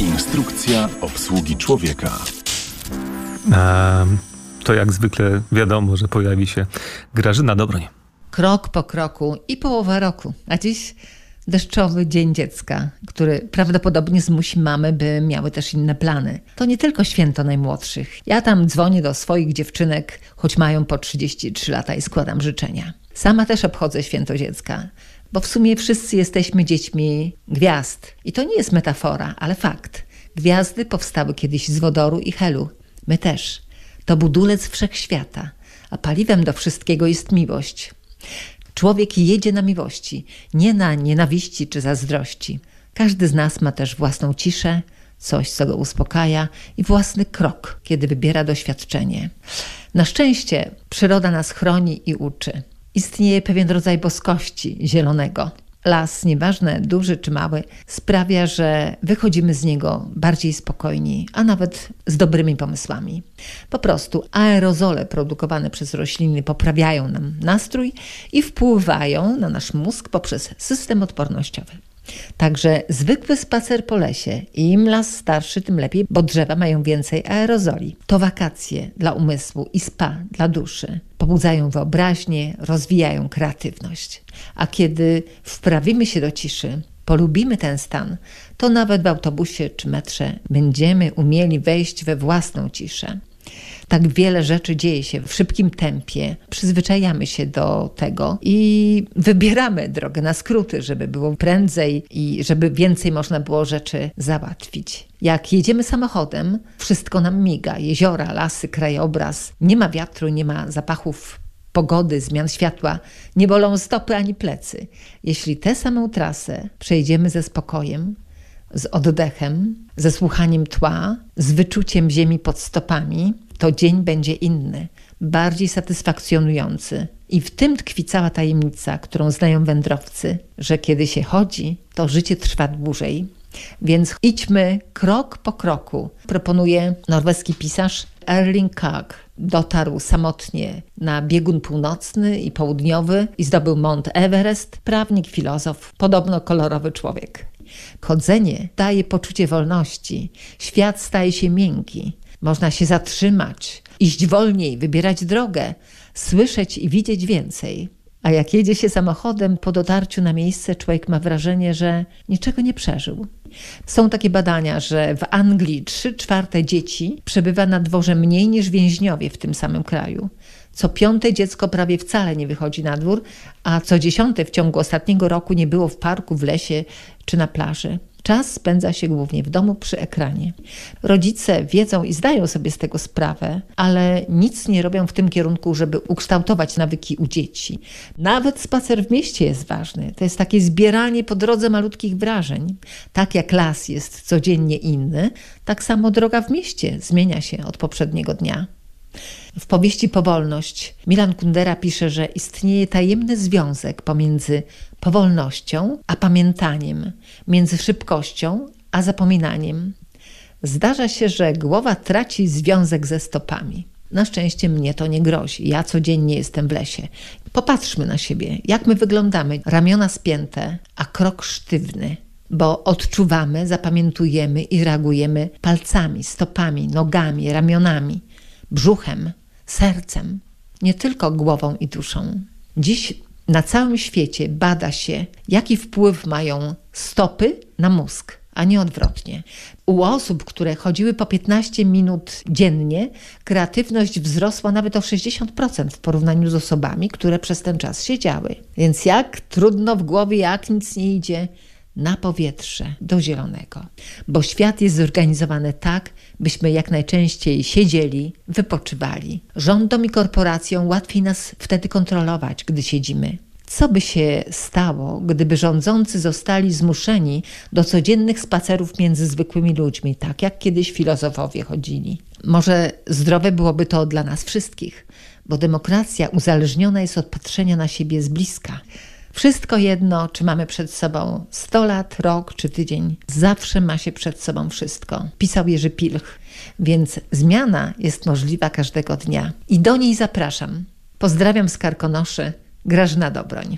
Instrukcja obsługi człowieka. A, to jak zwykle wiadomo, że pojawi się Grażyna Dobroń. Krok po kroku i połowa roku. A dziś deszczowy Dzień Dziecka, który prawdopodobnie zmusi mamy, by miały też inne plany. To nie tylko święto najmłodszych. Ja tam dzwonię do swoich dziewczynek, choć mają po 33 lata i składam życzenia. Sama też obchodzę święto dziecka, bo w sumie wszyscy jesteśmy dziećmi gwiazd. I to nie jest metafora, ale fakt. Gwiazdy powstały kiedyś z wodoru i helu. My też. To budulec wszechświata, a paliwem do wszystkiego jest miłość. Człowiek jedzie na miłości, nie na nienawiści czy zazdrości. Każdy z nas ma też własną ciszę, coś, co go uspokaja i własny krok, kiedy wybiera doświadczenie. Na szczęście przyroda nas chroni i uczy. Istnieje pewien rodzaj boskości zielonego, Las, nieważne duży czy mały, sprawia, że wychodzimy z niego bardziej spokojni, a nawet z dobrymi pomysłami. Po prostu aerozole produkowane przez rośliny poprawiają nam nastrój i wpływają na nasz mózg poprzez system odpornościowy. Także zwykły spacer po lesie, im las starszy, tym lepiej, bo drzewa mają więcej aerozoli. To wakacje dla umysłu i spa dla duszy. Pobudzają wyobraźnię, rozwijają kreatywność. A kiedy wprawimy się do ciszy, polubimy ten stan, to nawet w autobusie czy metrze będziemy umieli wejść we własną ciszę tak wiele rzeczy dzieje się w szybkim tempie. Przyzwyczajamy się do tego i wybieramy drogę na skróty, żeby było prędzej i żeby więcej można było rzeczy załatwić. Jak jedziemy samochodem, wszystko nam miga. Jeziora, lasy, krajobraz. Nie ma wiatru, nie ma zapachów pogody, zmian światła, nie bolą stopy ani plecy. Jeśli tę samą trasę przejdziemy ze spokojem, z oddechem, ze słuchaniem tła, z wyczuciem ziemi pod stopami, to dzień będzie inny, bardziej satysfakcjonujący. I w tym tkwi cała tajemnica, którą znają wędrowcy, że kiedy się chodzi, to życie trwa dłużej. Więc idźmy krok po kroku. Proponuje norweski pisarz Erling Kag. Dotarł samotnie na biegun północny i południowy i zdobył Mont Everest, prawnik, filozof, podobno kolorowy człowiek. Chodzenie daje poczucie wolności, świat staje się miękki, można się zatrzymać, iść wolniej, wybierać drogę, słyszeć i widzieć więcej. A jak jedzie się samochodem, po dotarciu na miejsce człowiek ma wrażenie, że niczego nie przeżył. Są takie badania, że w Anglii 3 czwarte dzieci przebywa na dworze mniej niż więźniowie w tym samym kraju. Co piąte dziecko prawie wcale nie wychodzi na dwór, a co dziesiąte w ciągu ostatniego roku nie było w parku, w lesie czy na plaży. Czas spędza się głównie w domu przy ekranie. Rodzice wiedzą i zdają sobie z tego sprawę, ale nic nie robią w tym kierunku, żeby ukształtować nawyki u dzieci. Nawet spacer w mieście jest ważny. To jest takie zbieranie po drodze malutkich wrażeń. Tak jak las jest codziennie inny, tak samo droga w mieście zmienia się od poprzedniego dnia. W powieści Powolność Milan Kundera pisze, że istnieje tajemny związek pomiędzy powolnością a pamiętaniem, między szybkością a zapominaniem. Zdarza się, że głowa traci związek ze stopami. Na szczęście mnie to nie grozi. Ja codziennie jestem w lesie. Popatrzmy na siebie, jak my wyglądamy. Ramiona spięte, a krok sztywny, bo odczuwamy, zapamiętujemy i reagujemy palcami, stopami, nogami, ramionami, brzuchem, sercem, nie tylko głową i duszą. Dziś na całym świecie bada się, jaki wpływ mają stopy na mózg, a nie odwrotnie. U osób, które chodziły po 15 minut dziennie, kreatywność wzrosła nawet o 60% w porównaniu z osobami, które przez ten czas siedziały. Więc jak trudno w głowie, jak nic nie idzie, na powietrze, do zielonego. Bo świat jest zorganizowany tak, byśmy jak najczęściej siedzieli, wypoczywali. Rządom i korporacjom łatwiej nas wtedy kontrolować, gdy siedzimy. Co by się stało, gdyby rządzący zostali zmuszeni do codziennych spacerów między zwykłymi ludźmi, tak jak kiedyś filozofowie chodzili? Może zdrowe byłoby to dla nas wszystkich, bo demokracja uzależniona jest od patrzenia na siebie z bliska. Wszystko jedno, czy mamy przed sobą 100 lat, rok czy tydzień, zawsze ma się przed sobą wszystko. Pisał Jerzy Pilch. Więc zmiana jest możliwa każdego dnia. I do niej zapraszam. Pozdrawiam z Karkonoszy, Grażyna Dobroń.